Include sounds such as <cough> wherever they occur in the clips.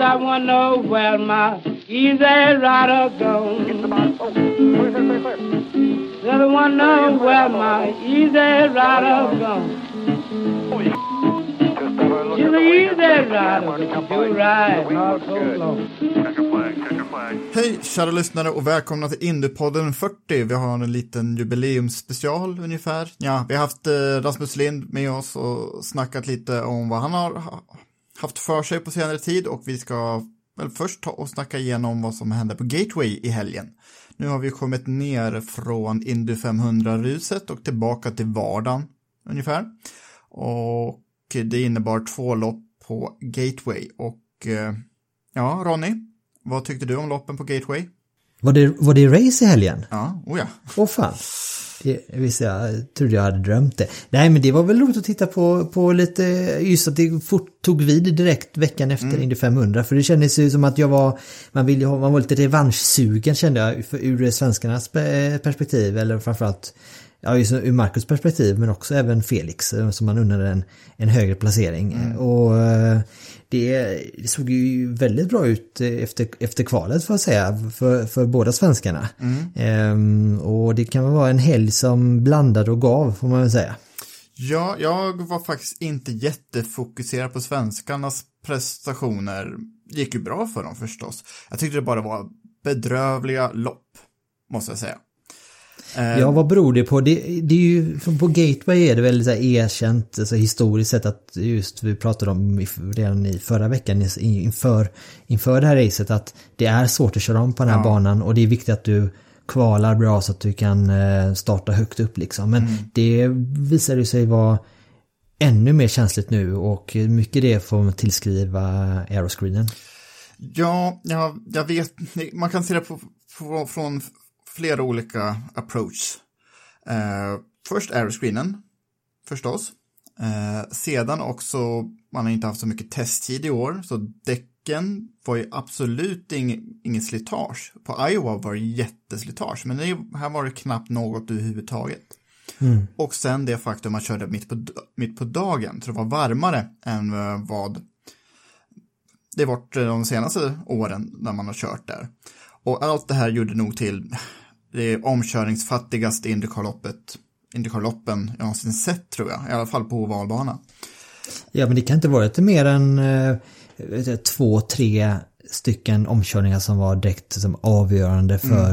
Said I know where my easy rider gone. Said I wanna know where my easy rider gone. She's an easy rider, she ride not so long. Hej kära lyssnare och välkomna till Indiepodden 40. Vi har en liten jubileumsspecial ungefär. Ja, vi har haft eh, Rasmus Lind med oss och snackat lite om vad han har ha- haft för sig på senare tid och vi ska väl först ta och snacka igenom vad som hände på Gateway i helgen. Nu har vi kommit ner från Indy 500-ruset och tillbaka till vardagen ungefär. Och det innebar två lopp på Gateway och eh, ja, Ronny, vad tyckte du om loppen på Gateway? Var det, var det race i helgen? Ja, oh ja. Åh fan. Det, visst, jag trodde jag hade drömt det. Nej, men det var väl roligt att titta på, på lite, just att det fort tog vid direkt veckan efter Indy 500. För det kändes ju som att jag var, man ville ha, man var lite revanschsugen kände jag, för, ur svenskarnas pe- perspektiv, eller framförallt Ja, just ur Marcus perspektiv men också även Felix eh, som man unnade en, en högre placering. Och eh, det, det såg ju väldigt bra ut eh, efter, efter kvalet får jag säga för, för båda svenskarna. Ehm, och det kan väl vara en helg som blandade och gav får man väl säga. Ja, jag var faktiskt inte jättefokuserad på svenskarnas prestationer. Gick ju bra för dem förstås. Jag tyckte det bara var bedrövliga lopp, måste jag säga. Ja, vad beror det på? Det, det är ju, på Gateway är det väl så här erkänt, alltså historiskt sett att just vi pratade om redan i förra veckan inför, inför det här racet att det är svårt att köra om på den här Ja. banan och det är viktigt att du kvalar bra så att du kan eh, starta högt upp liksom. Men det visade sig vara ännu mer känsligt nu och mycket det får man tillskriva aeroscreenen. Ja, ja, jag vet. Man kan se det på, på, från flera olika approach. Eh, först aeroscreenen, förstås. Eh, sedan också, man har inte haft så mycket testtid i år, så däcken var ju absolut ing, ingen slitage. På Iowa var det jätteslitage, men det, här var det knappt något överhuvudtaget. Och sen det faktum att man körde mitt på, mitt på dagen, så det var varmare än eh, vad det varit de senaste åren när man har kört där. Och allt det här gjorde nog till det omkörningsfattigaste Indycarloppet, Indycarloppen jag någonsin sett tror jag, i alla fall på ovalbana. Ja men det kan inte vara lite mer än eh, två, tre stycken omkörningar som var direkt som avgörande för,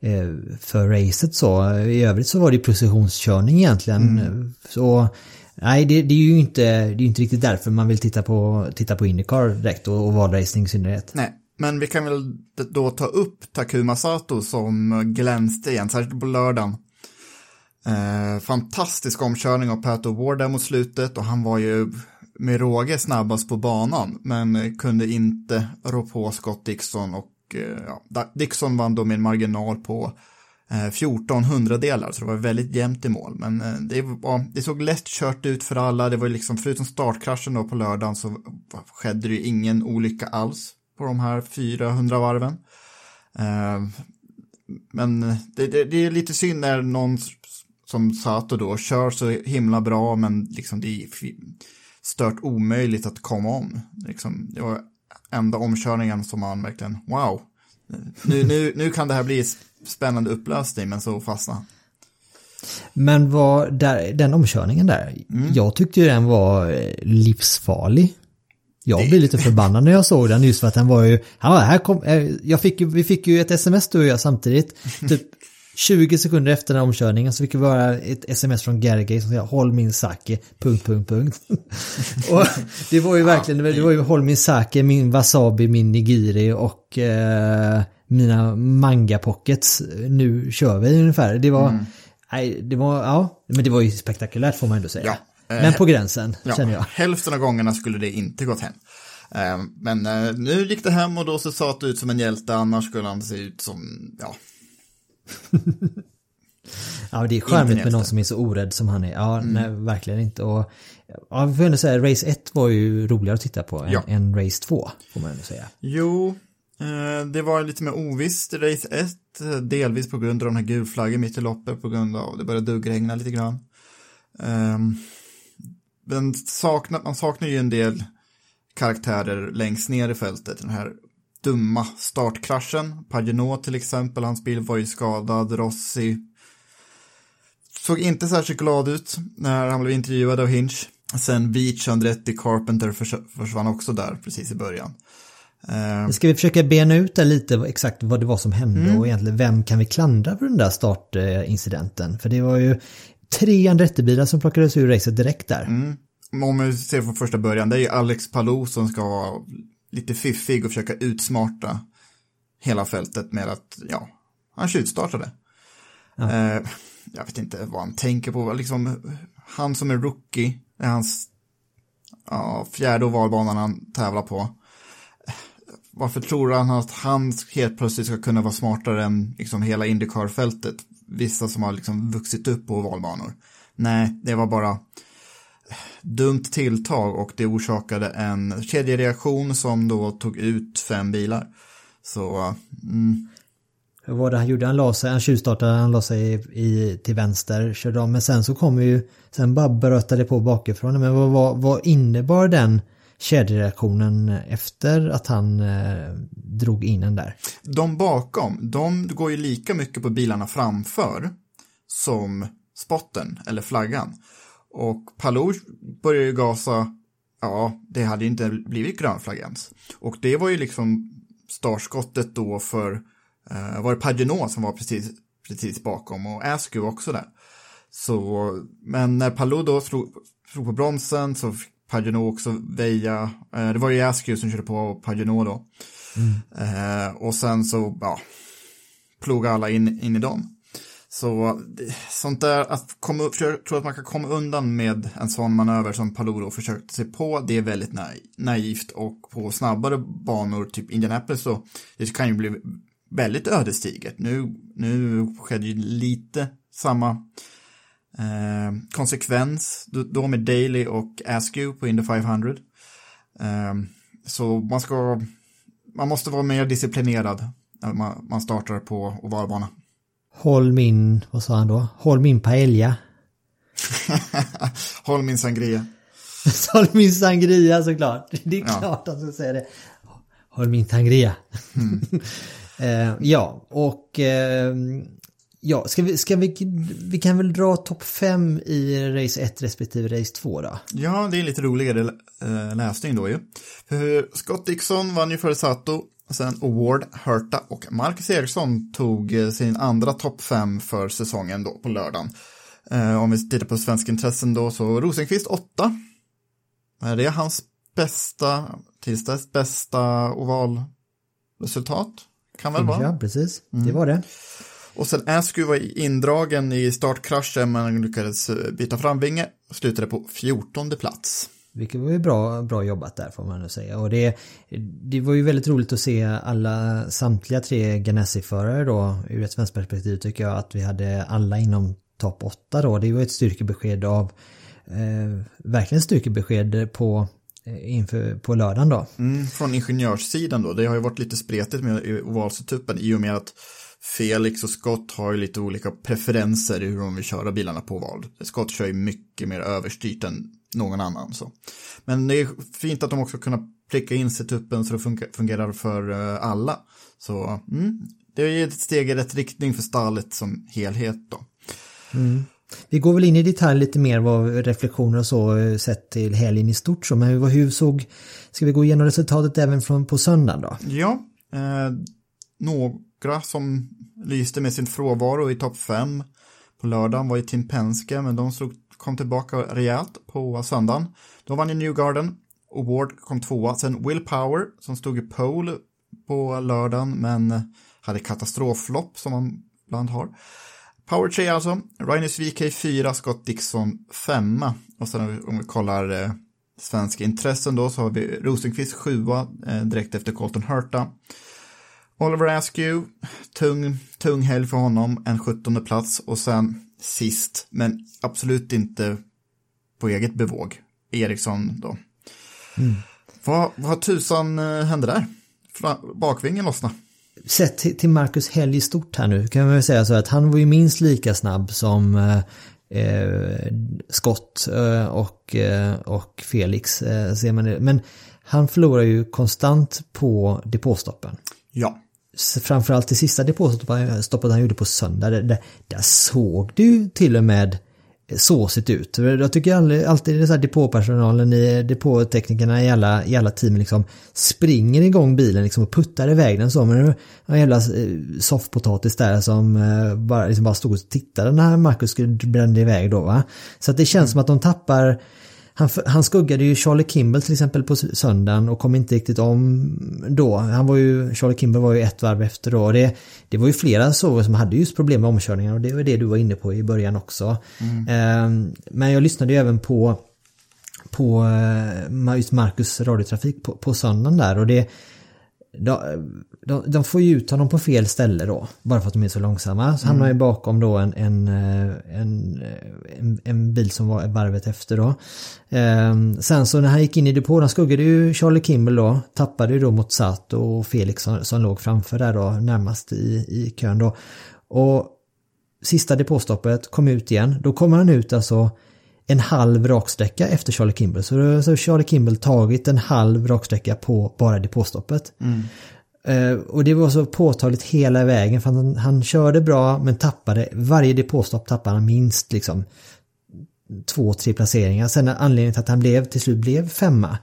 eh, för racet så. I övrigt så var det precisionskörning egentligen. Så nej det, det är ju inte, det är inte riktigt därför man vill titta på, titta på Indycar direkt och, och valracing i synnerhet. Nej, men vi kan väl då ta upp Takuma Sato som glänste igen, särskilt på lördagen. Eh, fantastisk omkörning av Pat O'Ward där mot slutet och han var ju med råge snabbast på banan men kunde inte rå på Scott Dixon och eh, ja, Dixon vann då med en marginal på eh, 14 hundradelar så det var väldigt jämnt i mål. Men eh, det, var, det såg lätt kört ut för alla. Det var ju liksom förutom startkraschen då på lördagen så skedde det ju ingen olycka alls på de här 400 varven. Eh, men det, det, det är lite synd när någon som Sato då kör så himla bra men liksom det är stört omöjligt att komma om. Liksom, det var enda omkörningen som man verkligen, wow, nu, nu, nu kan det här bli spännande upplösning men så fastna. Men vad, där, den omkörningen där, jag tyckte ju den var eh, livsfarlig. Jag blev lite förbannad när jag såg den just för att den var ju, ja, här kom, eh, jag fick, vi fick ju ett sms du och jag samtidigt. <laughs> Typ 20 sekunder efter den här omkörningen så fick vi bara ett sms från Gergely som säger håll min sake, punkt, punkt, punkt. <laughs> och det var ju verkligen, det var ju håll min sake, min wasabi, min nigiri och eh, mina manga pockets. Nu kör vi ungefär. Det var, mm. nej, det var, ja, men det var ju spektakulärt får man ändå säga. Ja. Men på gränsen, ja, känner jag. Hälften av gångerna skulle det inte gått hem. Eh, men eh, nu gick det hem och då så sa det ut som en hjälte, annars skulle han se ut som, ja. <laughs> ja, det är charmigt med någon som är så orädd som han är. Ja, mm. nej, verkligen inte. Och, ja, vi får ändå säga, Race 1 var ju roligare att titta på än, ja. än Race 2, får man ändå säga. Jo, eh, det var lite mer ovisst i Race 1, delvis på grund av den här gulflaggen mitt i loppet, på grund av det började duggregna lite grann. Men saknar, man saknar ju en del karaktärer längst ner i fältet. Den här dumma startkraschen. Paginot till exempel, hans bil var ju skadad. Rossi såg inte särskilt glad ut när han blev intervjuad av Hinch. Sen Beach, Andretti, Carpenter försvann också där precis i början. Uh, Ska vi försöka bena ut det lite exakt vad det var som hände mm. och egentligen vem kan vi klandra på den där startincidenten? För det var ju tre Andretti-bilar som plockades ur racet direkt där. Mm om vi ser från första början, det är ju Alex Palou som ska vara lite fiffig och försöka utsmarta hela fältet med att, ja, han tjuvstartade. Ja. Eh, jag vet inte vad han tänker på, liksom, han som är rookie, är hans ja, fjärde ovalbanan han tävlar på. Varför tror han att han helt plötsligt ska kunna vara smartare än liksom hela Indycar-fältet? Vissa som har liksom vuxit upp på ovalbanor. Nej, det var bara dumt tilltag och det orsakade en kedjereaktion som då tog ut fem bilar. Så, mm. Hur var det han gjorde? Han la sig, han tjuvstartade, han la sig i, till vänster, körde om, men sen så kommer ju, sen bara brötade på bakifrån. Men vad, vad, vad innebar den kedjereaktionen efter att han eh, drog in den där? De bakom, de går ju lika mycket på bilarna framför som spotten eller flaggan. Och Palou började ju gasa, ja, det hade inte blivit grön flagg ens. Och det var ju liksom startskottet då för, eh, var det Paginot som var precis, precis bakom och Askew också där. Så, men när Palou då slog, slog på bromsen så fick Paginot också väja, eh, det var ju Askew som körde på Paginot då. Mm. Eh, och sen så, ja, plogade alla in, in i dem. Så sånt där, att komma, tro att man kan komma undan med en sån manöver som Paloro försökte sig på, det är väldigt naivt och på snabbare banor, typ Indianapolis, så det kan ju bli väldigt ödesdigert. Nu, nu skedde ju lite samma konsekvens då med Daily och Askew på Indy 500. Eh, så man ska, man måste vara mer disciplinerad när man, man startar på ovalbana. Håll min, vad sa han då? Håll min paella. <laughs> Håll min sangria. <laughs> Håll min sangria såklart. Det är ja. klart att jag säger det. Håll min sangria. Mm. uh, <laughs> ja, och uh, ja, ska vi, ska vi, vi kan väl dra topp 5 i race 1 respektive race 2 då? Ja, det är lite roligare uh, läsning då ju. Scott Dixon vann ju före Sato Sen Award, Hurta och Marcus Eriksson tog eh, sin andra topp fem för säsongen då på lördagen. Eh, om vi tittar på svensk intressen då så Rosenqvist 8. Är det hans bästa, tills dess bästa ovalresultat? Kan väl vara? Ja, precis. Mm. Det var det. Och sen Askew var indragen i startkraschen men lyckades eh, byta framvinge och slutade på 14 plats. Vilket var ju bra, bra jobbat där får man nog säga. Och det, det var ju väldigt roligt att se alla, samtliga tre Ganassi-förare då ur ett svenskt perspektiv tycker jag att vi hade alla inom topp 8 då. Det var ett styrkebesked av, eh, verkligen styrkebesked på eh, inför på lördagen då. Mm, från ingenjörssidan då, det har ju varit lite spretigt med ovalsetupen i och med att Felix och Scott har ju lite olika preferenser i hur de vill köra bilarna på val. Scott kör ju mycket mer överstyrt än någon annan. Så. Men det är fint att de också kunnat pricka in setupen så det fungerar för eh, alla. Så mm, det är ett steg i rätt riktning för stallet som helhet då. Mm. Vi går väl in i detalj lite mer vad reflektioner och så eh, sett till helgen i stort så, men hur, såg, ska vi gå igenom resultatet även från på söndagen då? Ja, eh, några som lyste med sin frånvaro i topp 5 på lördagen var ju Tim Penske, men de slog, kom tillbaka rejält på söndagen. De vann i Newgarden och Ward kom tvåa. Sen Will Power som stod i pole på lördagen, men hade katastrofflopp som man ibland har. Power 3 alltså, Rhinus VK 4, Scott Dixon 5. Och sen om vi kollar eh, svenska intressen då så har vi Rosenqvist 7 eh, direkt efter Colton Hurta. Oliver Askew, tung, tung helg för honom, en 17 plats och sen sist, men absolut inte på eget bevåg, Eriksson då. Mm. Vad, vad tusan eh, hände där? Bakvingen lossnade. Sett till Marcus Helg stort här nu kan man väl säga så att han var ju minst lika snabb som eh, eh Scott eh, och, och Felix. Eh, ser man det. Men han förlorar ju konstant på depåstoppen. Ja framförallt det sista depåstoppet han gjorde på söndag, där, där, såg det ju till och med såsigt ut. Jag tycker alltid, alltid så depåpersonalen i depåteknikerna i alla, i alla team liksom springer igång bilen liksom och puttar iväg den så. Men det var en jävla eh, soffpotatis där som eh, bara, liksom bara stod och tittade när Marcus brände iväg då va. Så att det känns mm. som att de tappar han, han skuggade ju Charlie Kimball till exempel på söndagen och kom inte riktigt om då. Han var ju, Charlie Kimball var ju ett varv efter då. Det, det var ju flera så som hade just problem med omkörningar och det var det du var inne på i början också. Mm. Eh, men jag lyssnade ju även på på eh, just Marcus radiotrafik på, på söndagen där och det de, de, de, får ju ut honom på fel ställe då, bara för att de är så långsamma. Så mm. hamnar ju bakom då en, en, eh, en, en, en bil som var varvet efter då. Eh, sen så när han gick in i depån, han skuggade ju Charlie Kimball då, tappade ju då mot Sato och Felix som, som låg framför där då, närmast i, i kön då. Och sista depåstoppet, kom ut igen, då kommer han ut alltså en halv raksträcka efter Charlie Kimball. Så har Charlie Kimball tagit en halv raksträcka på bara depåstoppet. Mm. Uh, och det var så påtagligt hela vägen för han, han körde bra men tappade, varje depåstopp tappade han minst liksom två, tre placeringar. Sen anledningen till att han blev, till slut blev femma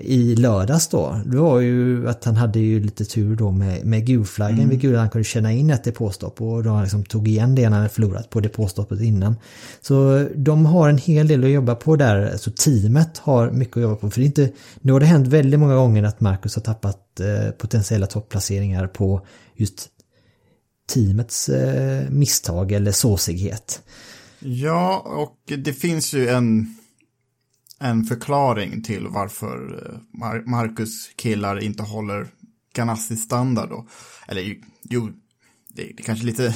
i lördags då, det var ju att han hade ju lite tur då med, med gulflaggen, mm. vilket han kunde känna in ett depåstopp och då han liksom tog igen det han hade förlorat på depåstoppet innan. Så de har en hel del att jobba på där, så teamet har mycket att jobba på. För det inte, nu har det hänt väldigt många gånger att Marcus har tappat eh, potentiella topplaceringar på just teamets eh, misstag eller såsighet. Ja, och det finns ju en en förklaring till varför eh, Marcus killar inte håller Ganassi-standard då. Eller jo, det, är kanske lite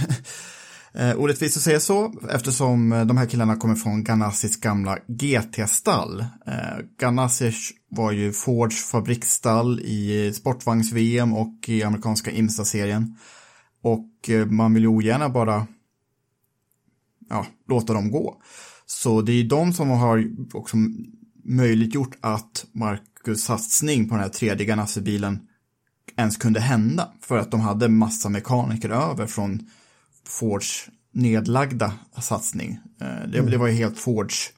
<laughs> eh, orättvist att säga så, eftersom eh, de här killarna kommer från Ganassis gamla GT-stall. Ganassi var ju Fords fabriksstall i sportvagns-VM och i amerikanska IMSA-serien. Och man vill ju ogärna bara ja, låta dem gå. Så det är de som har också möjliggjort att Marcus satsning på den här tredje Ganassi-bilen ens kunde hända. För att de hade massa mekaniker över från Fords nedlagda satsning. Eh, det, mm. det var ju helt Fords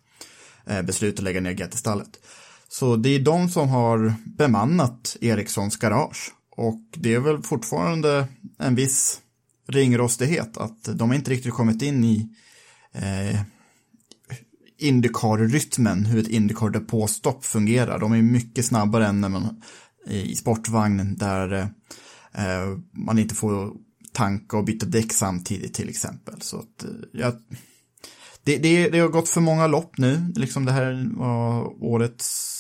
eh, beslut att lägga ner GT-stallet. Så det är de som har bemannat Ericssons garage. Och det är väl fortfarande en viss ringrostighet att de inte riktigt kommit in i eh, Indycar-rytmen, hur ett Indycar-depåstopp fungerar. De är mycket snabbare än när man i sportvagn där eh, man inte får tanka och byta däck samtidigt till exempel. Så att, eh, ja, det, det, det, har gått för många lopp nu, liksom det här var årets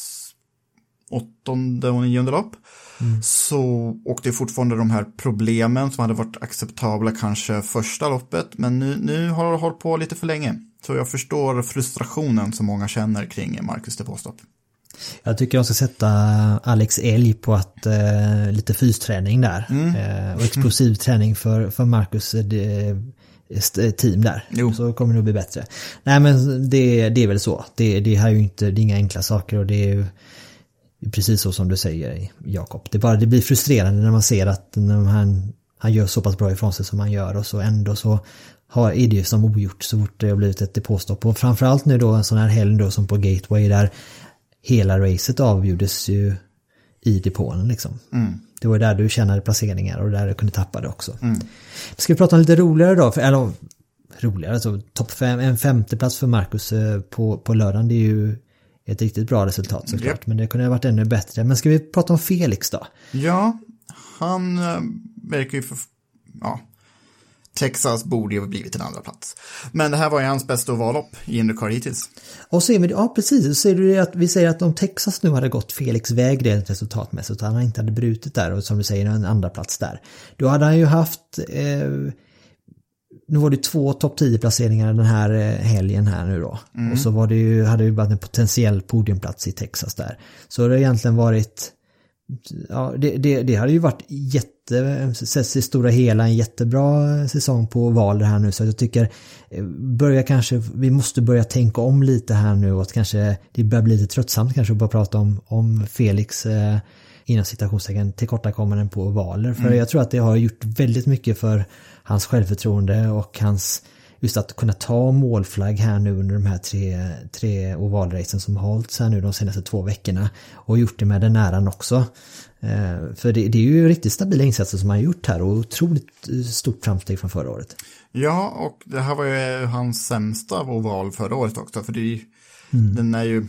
åttonde och nionde lopp. Mm. Så, och det är fortfarande de här problemen som hade varit acceptabla kanske första loppet, men nu, nu har det hållit på lite för länge. Så jag förstår frustrationen som många känner kring Marcus de Postop. Jag tycker jag ska sätta Alex Elg på att eh, lite fysträning där. Mm. Eh, och explosiv <laughs> träning för, för Marcus eh, eh, team där. Jo. Så kommer det nog bli bättre. Nej men det, det är väl så. Det, det här är ju inte, det är inga enkla saker och det är ju precis så som du säger Jakob. Det, bara, det blir frustrerande när man ser att när han, han gör så pass bra ifrån sig som han gör och så ändå så har, ju som ogjort så fort det har blivit ett depåstopp. Och framförallt nu då en sån här helg då som på Gateway där hela racet avgjordes ju i depån liksom. Det var där du tjänade placeringar och där du kunde tappa det också. Ska vi prata om lite roligare då? För, eller roligare, alltså topp fem, en femteplats för Marcus eh, på, på lördagen det är ju ett riktigt bra resultat såklart. Japp. Men det kunde ha varit ännu bättre. Men ska vi prata om Felix då? Ja, han äh, verkar ju för... Ja, Texas borde ju ha blivit en andra plats. Men det här var ju hans bästa ovallopp i Indycar hittills. Och ser vi, ja precis, så ser du det att vi säger att om Texas nu hade gått Felix väg rent resultatmässigt han inte hade brutit där och som du säger en andra plats där. Då hade han ju haft eh, nu var det två topp 10 placeringar den här eh, helgen här nu då. Och så var det ju, hade ju varit en potentiell podiumplats i Texas där. Så det har egentligen varit, ja det, det, det hade ju varit jätte, sett i stora hela en jättebra säsong på Valer här nu. Så jag tycker, eh, börja kanske, vi måste börja tänka om lite här nu och att kanske det börjar bli lite tröttsamt kanske att bara prata om, om Felix eh, inom citationstecken tillkortakommanden på Valer. För jag tror att det har gjort väldigt mycket för hans självförtroende och hans just att kunna ta målflagg här nu under de här tre, tre ovalracen som har hållits här nu de senaste två veckorna och gjort det med den äran också. Eh, för det, det är ju riktigt stabila insatser som han har gjort här och otroligt eh, stort framsteg från förra året. Ja, och det här var ju hans sämsta oval förra året också, för det ju, den är ju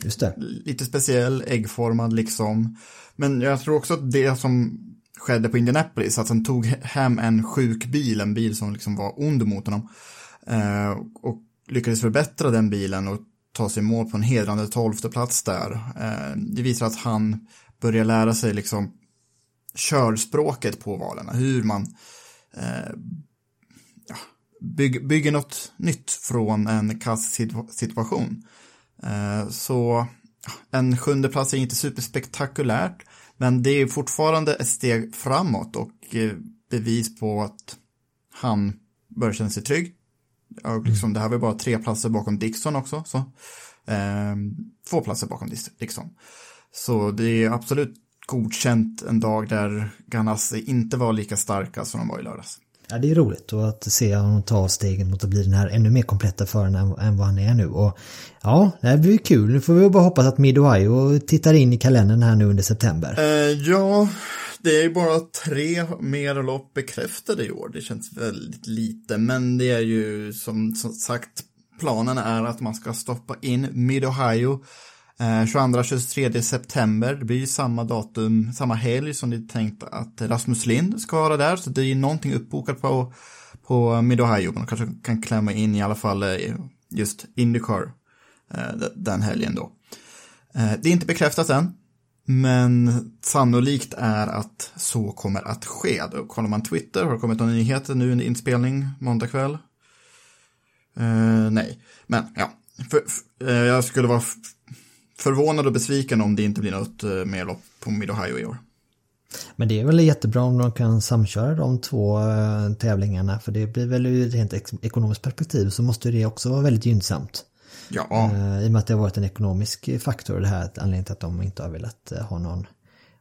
lite speciell, äggformad liksom. Men jag tror också att det som skedde på Indianapolis, att han tog hem en sjuk bil, en bil som liksom var ond mot honom, eh, och lyckades förbättra den bilen och ta sig i mål på en hedrande tolfte plats där. Eh, det visar att han börjar lära sig liksom körspråket på valen, hur man eh, ja, bygg, bygger något nytt från en kass situation. Eh, så en sjunde plats är inte superspektakulärt, men det är fortfarande ett steg framåt och eh, bevis på att han börjar känna sig trygg. Och liksom, Det här var bara tre platser bakom Dixon också. Så. Eh, två platser bakom Dixon. Så det är absolut godkänt en dag där Ganassi inte var lika starka som de var i lördags. Ja, det är roligt och att se honom ta stegen mot att bli den här ännu mer kompletta föraren än, än vad han är nu. Och ja, det här blir kul. Nu får vi bara hoppas att Mid-Ohio tittar in i kalendern här nu under september. Eh, ja, det är ju bara tre mer lopp bekräftade i år. Det känns väldigt lite, men det är ju som, som sagt, planen är att man ska stoppa in Mid-Ohio Eh, 22-23 september. Det blir ju samma datum, samma helg som det är tänkt att Rasmus Lind ska vara där, så det är ju någonting uppbokat på, på Mid-Ohio. Man kanske kan klämma in i alla fall eh, just Indycar eh, den helgen då. Det är inte bekräftat än, men sannolikt är att så kommer att ske. Då kollar man Twitter, har det kommit några nyheter nu under inspelning måndag kväll? Uh, nej, men ja. För, för, jag skulle vara förvånad och besviken om det inte blir något eh, mer lopp på Mid-Ohio i år. Men det är väl jättebra om de kan samköra de två eh, tävlingarna för det blir väl ur ett rent ek- ekonomiskt perspektiv så måste det också vara väldigt gynnsamt. Ja, Eh, I och med att det har varit en ekonomisk faktor det här anledningen till att de inte har velat ha någon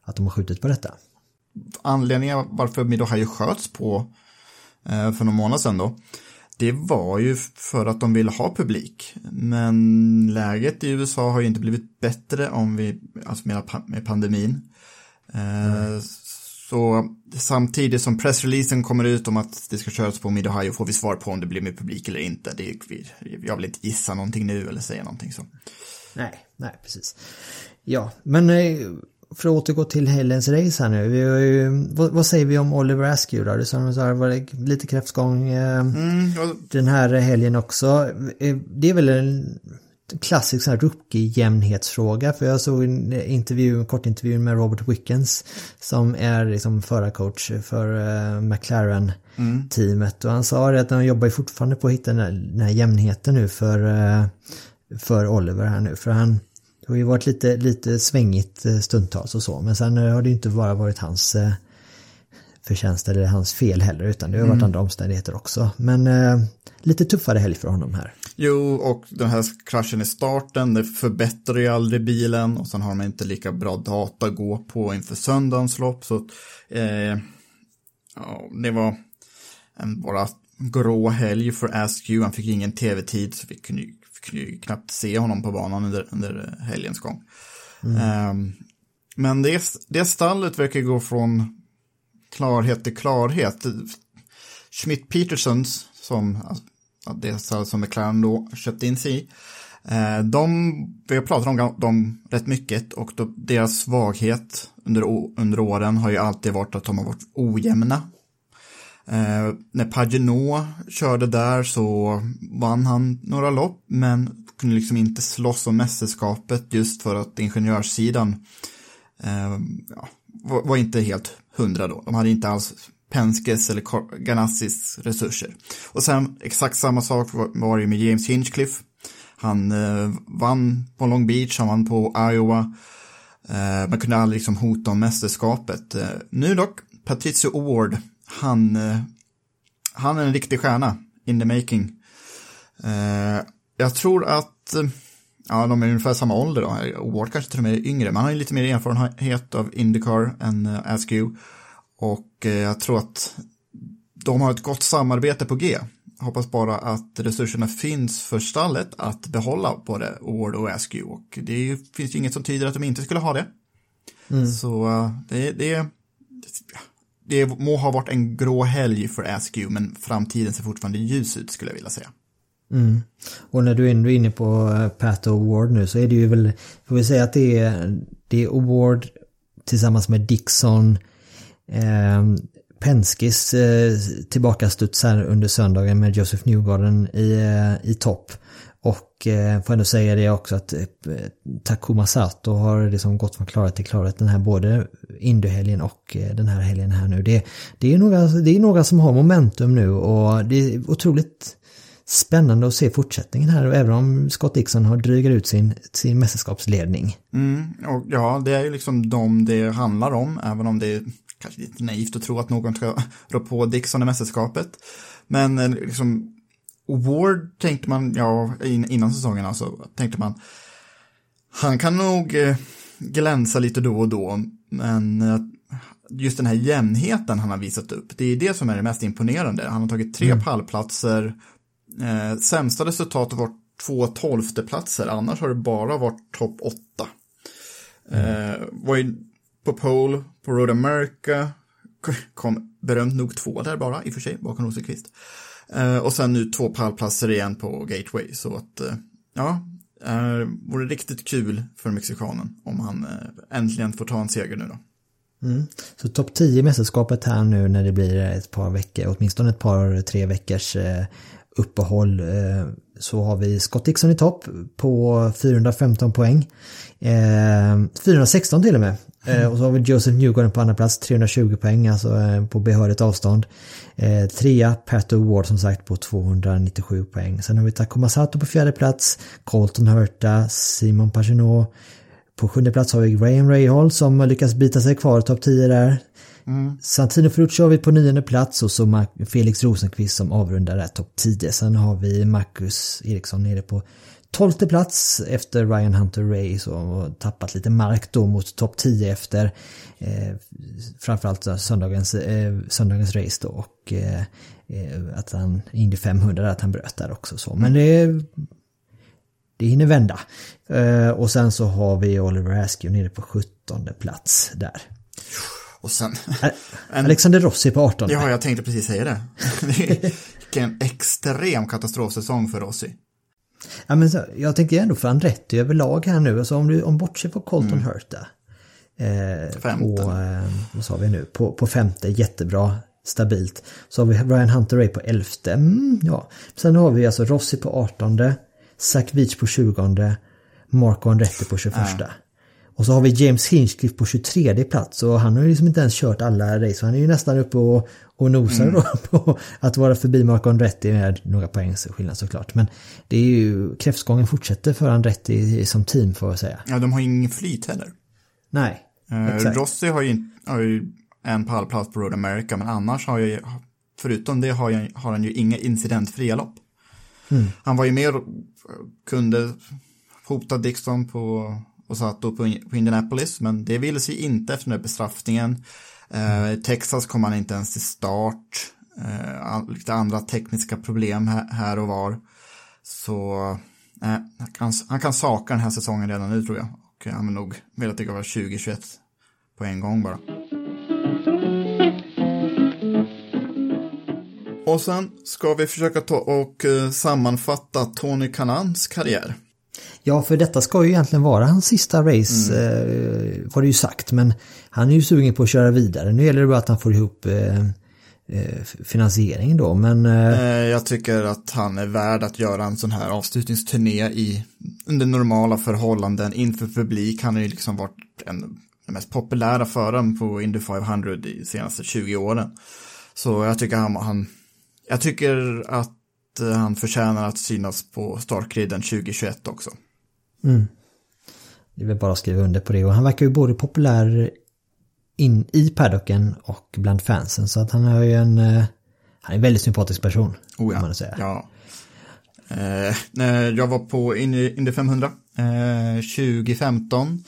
att de har skjutit på detta. anledningen varför Mid-Ohio sköts på för någon månad sedan då, det var ju för att de ville ha publik. Men läget i USA har ju inte blivit bättre om vi, alltså med, pa- med pandemin. Eh, Så samtidigt som pressreleasen kommer ut om att det ska köras på Mid-Ohio får vi svar på om det blir med publik eller inte. Det är, jag vill inte gissa någonting nu eller säga någonting så. Nej, nej precis. Ja, men eh, för att återgå till helgens race här nu. Vi har ju, vad, vad säger vi om Oliver Askew då? Det sa de så här, var lite kräftgång eh, Mm, den här helgen också. Eh, Det är väl en klassisk sån här rookie-jämnhetsfråga. För jag såg en intervju, en kort intervju med Robert Wickens som är liksom förarcoach för eh, McLaren-teamet. Och han sa det att han jobbar fortfarande på att hitta den här, den här jämnheten nu för, eh, för Oliver här nu. För han det har ju varit lite, lite svängigt eh, stundtals och så. Men sen eh, har det ju inte bara varit hans eh, förtjänst eller hans fel heller utan det har varit andra omständigheter också. Men eh, lite tuffare helg för honom här. Jo, och den här kraschen i starten, det förbättrar ju aldrig bilen och sen har man inte lika bra data att gå på inför söndagens lopp. Så eh, ja, det var en bara grå helg för Askew. Han fick ingen tv-tid så vi kunde, knappt se honom på banan under, under helgens gång. Ehm, Men det, det stallet verkar gå från klarhet till klarhet. Schmidt Petersons, som det stallet som McLaren då köpte in sig i, eh, de, vi har pratat om dem rätt mycket och då, deras svaghet under, under åren har ju alltid varit att de har varit ojämna. Eh, när Pagino körde där så vann han några lopp men kunde liksom inte slåss om mästerskapet just för att ingenjörssidan eh, ja, var, var, inte helt hundra då. De hade inte alls Penskes eller Ganassis resurser. Och sen exakt samma sak var, var det med James Hinchcliffe. Han eh, vann på Long Beach, han vann på Iowa. Eh, man kunde aldrig liksom hota om mästerskapet. Eh, nu dock, Patricio Award, han, eh, han är en riktig stjärna in the making. Eh, jag tror att eh, Ja, de är ungefär samma ålder då. Ward kanske till och med är yngre, men han har ju lite mer erfarenhet av Indycar än uh, Askew. Och jag tror att de har ett gott samarbete på G. Hoppas bara att resurserna finns för stallet att behålla både Ward och Askew. Och det finns ju inget som tyder att de inte skulle ha det. Mm. Så det, det, det må ha varit en grå helg för Askew, men framtiden ser fortfarande ljus ut skulle jag vilja säga. Mm. Och när du ändå är inne på eh, Pat Award nu så är det ju väl, får vi säga att det är, det är Award tillsammans med Dixon, eh, Penskis eh, tillbakastuds här under söndagen med Joseph Newgarden i, eh, i topp. Och eh, får ändå säga det också att eh, Takuma Sato har liksom gått från klarhet till klarhet den här både Indy-helgen och eh, den här helgen här nu. Det, det, är några, det är några som har momentum nu och det är otroligt spännande att se fortsättningen här, även om Scott Dixon har drygat ut sin, sin mästerskapsledning. Mm, och ja, det är ju liksom de det handlar om, även om det är kanske lite naivt att tro att någon ska rå på Dixon i mästerskapet. Men eh, liksom, Ward tänkte man, ja, innan säsongen alltså, tänkte man, han kan nog eh, glänsa lite då och då, men eh, just den här jämnheten han har visat upp, det är det som är det mest imponerande. Han har tagit tre mm. pallplatser Eh, sämsta resultat har varit två tolfteplatser, annars har det bara varit topp åtta. Mm. Eh, var ju på pole på Road America, kom berömt nog två där bara, i och för sig, bakom Rosenqvist. Eh, Eh, och sen nu två pallplatser igen på Gateway, så att eh, ja, eh, vore riktigt kul för mexikanen om han eh, äntligen får ta en seger nu då. Mm. Så topp 10 mästerskapet här nu när det blir eh, ett par veckor, åtminstone ett par tre veckors eh, uppehåll så har vi Scott Dixon i topp på 415 poäng. 416 till och med. Mm. Och så har vi Joseph Newgarden på andra plats, 320 poäng, alltså på behörigt avstånd. Trea, Pato Ward som sagt på 297 poäng. Sen har vi Takuma Sato på fjärde plats, Colton Hurta, Simon Paginot. På sjunde plats har vi Graham Rahal som har lyckats bita sig kvar i topp 10 där. Mm. Santino Ferrucci har vi på nionde plats och så Felix Rosenqvist som avrundar där topp 10. Sen har vi Marcus Eriksson nere på tolfte plats efter Ryan Hunter Race och tappat lite mark då mot topp 10 efter eh, framförallt söndagens, eh, söndagens race då och eh, eh att han Indy 500 att han bröt där också så. Men det det hinner vända. Eh, och sen så har vi Oliver Askew nere på 17 plats där. Och sen... <laughs> En, Alexander Rossi på 18. Ja, jag tänkte precis säga det. <laughs> Vilken extrem katastrofsäsong för Rossi. Ja, men så, jag tänkte ändå för Andretti överlag här nu. Alltså om du om bortser på Colton mm. Hurta. Eh, femte. På, eh, vad sa vi nu? På, på femte, jättebra, stabilt. Så har vi Ryan Hunter Ray på elfte. Mm, ja. Sen har vi alltså Rossi på 18. Zach Beach på 20. Marco Andretti på 21. Ja. Och så har vi James Hinchcliffe på 23 plats och han har ju liksom inte ens kört alla race. Han är ju nästan uppe och, och nosar mm. då <laughs> på att vara förbi Marco Andretti med några poängs skillnad såklart. Men det är ju, kräftgången fortsätter för Andretti som team får jag säga. Ja, de har ingen flyt heller. Nej, uh, exakt. Rossi har ju, har ju en pallplats på Road America, men annars har ju, förutom det har, jag, har han ju inga incidentfria lopp. Mm. Han var ju med och kunde hota Dixon på och satt då på, på Indianapolis, men det ville sig inte efter den här bestraffningen. Eh, Texas kom han inte ens till start. Eh, lite andra tekniska problem här, här och var. Så eh, han, kan, han kan saka den här säsongen redan nu tror jag. Och han vill nog velat tycka var 2021 på en gång bara. Och sen ska vi försöka ta och eh, sammanfatta Tony Kanans karriär. Ja, för detta ska ju egentligen vara hans sista race, mm. eh, var det ju sagt. Men han är ju sugen på att köra vidare. Nu gäller det bara att han får ihop eh, eh, finansiering då, men... Eh... Jag tycker att han är värd att göra en sån här avslutningsturné i under normala förhållanden inför publik. Han har ju liksom varit en, den mest populära föraren på Indy 500 de senaste 20 åren. Så jag tycker han, han jag tycker att eh, han förtjänar att synas på startgriden 2021 också. Mm. Det är väl bara att skriva under på det och han verkar ju både populär in i paddocken och bland fansen så att han är ju en eh, han är en väldigt sympatisk person. Oh ja. Man säga. ja. Eh, när jag var på Indy 500 eh, 2015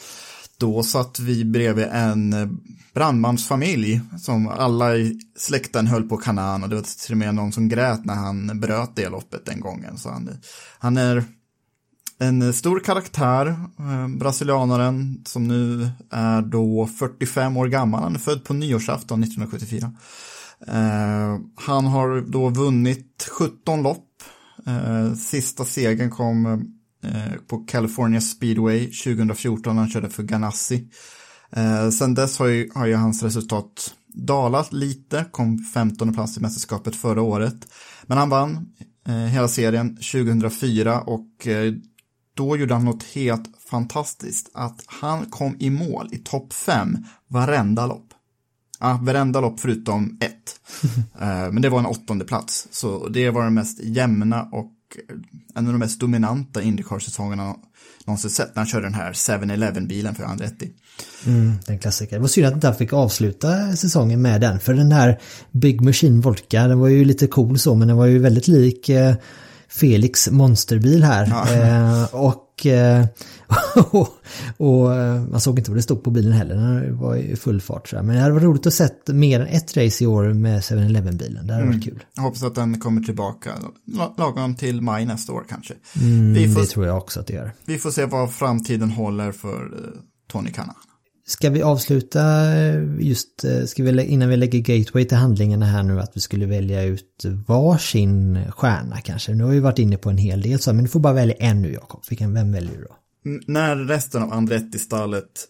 då satt vi bredvid en eh, brandmansfamilj som alla i släkten höll på kanan och det var till och med någon som grät när han bröt det loppet den gången. Så han, han är en stor karaktär, eh, brasilianaren som nu är då 45 år gammal. Han är född på nyårsafton 1974. Eh, han har då vunnit 17 lopp. Eh, sista segern kom eh, på California Speedway 2014 när han körde för Ganassi. Eh, sen dess har ju, har ju hans resultat dalat lite, kom 15 plats i mästerskapet förra året. Men han vann eh, hela serien 2004 och eh, då gjorde han något helt fantastiskt. Att han kom i mål i topp 5 varenda lopp. Ja, varenda lopp förutom ett. <laughs> eh, men det var en åttonde plats. Så det var den mest jämna och en av de mest dominanta Indycar-säsongerna någonsin sett när han körde den här 7-Eleven-bilen för Andretti. Mm, den klassiker. Det var synd att inte han fick avsluta säsongen med den. För den här Big Machine Volca, den var ju lite cool så men den var ju väldigt lik eh, Felix monsterbil här. Ja. Eh, och, eh, <laughs> och, och, eh, man såg inte vad det stod på bilen heller, den var i full fart. Men det hade varit roligt att se mer än ett race i år med 7-Eleven-bilen, det hade mm. varit kul. Jag hoppas att den kommer tillbaka lagom till maj nästa år kanske. Mm, får, det tror jag också att det gör. Vi får se vad framtiden håller för eh, Tony Kanna. Ska vi avsluta eh, just, eh, ska vi, innan vi lägger Gateway till handlingarna här nu, att vi skulle välja ut varsin stjärna kanske. Nu har vi varit inne på en hel del så, men du får bara välja en nu Jakob. Vilken, vem väljer du då? när resten av Andretti-stallet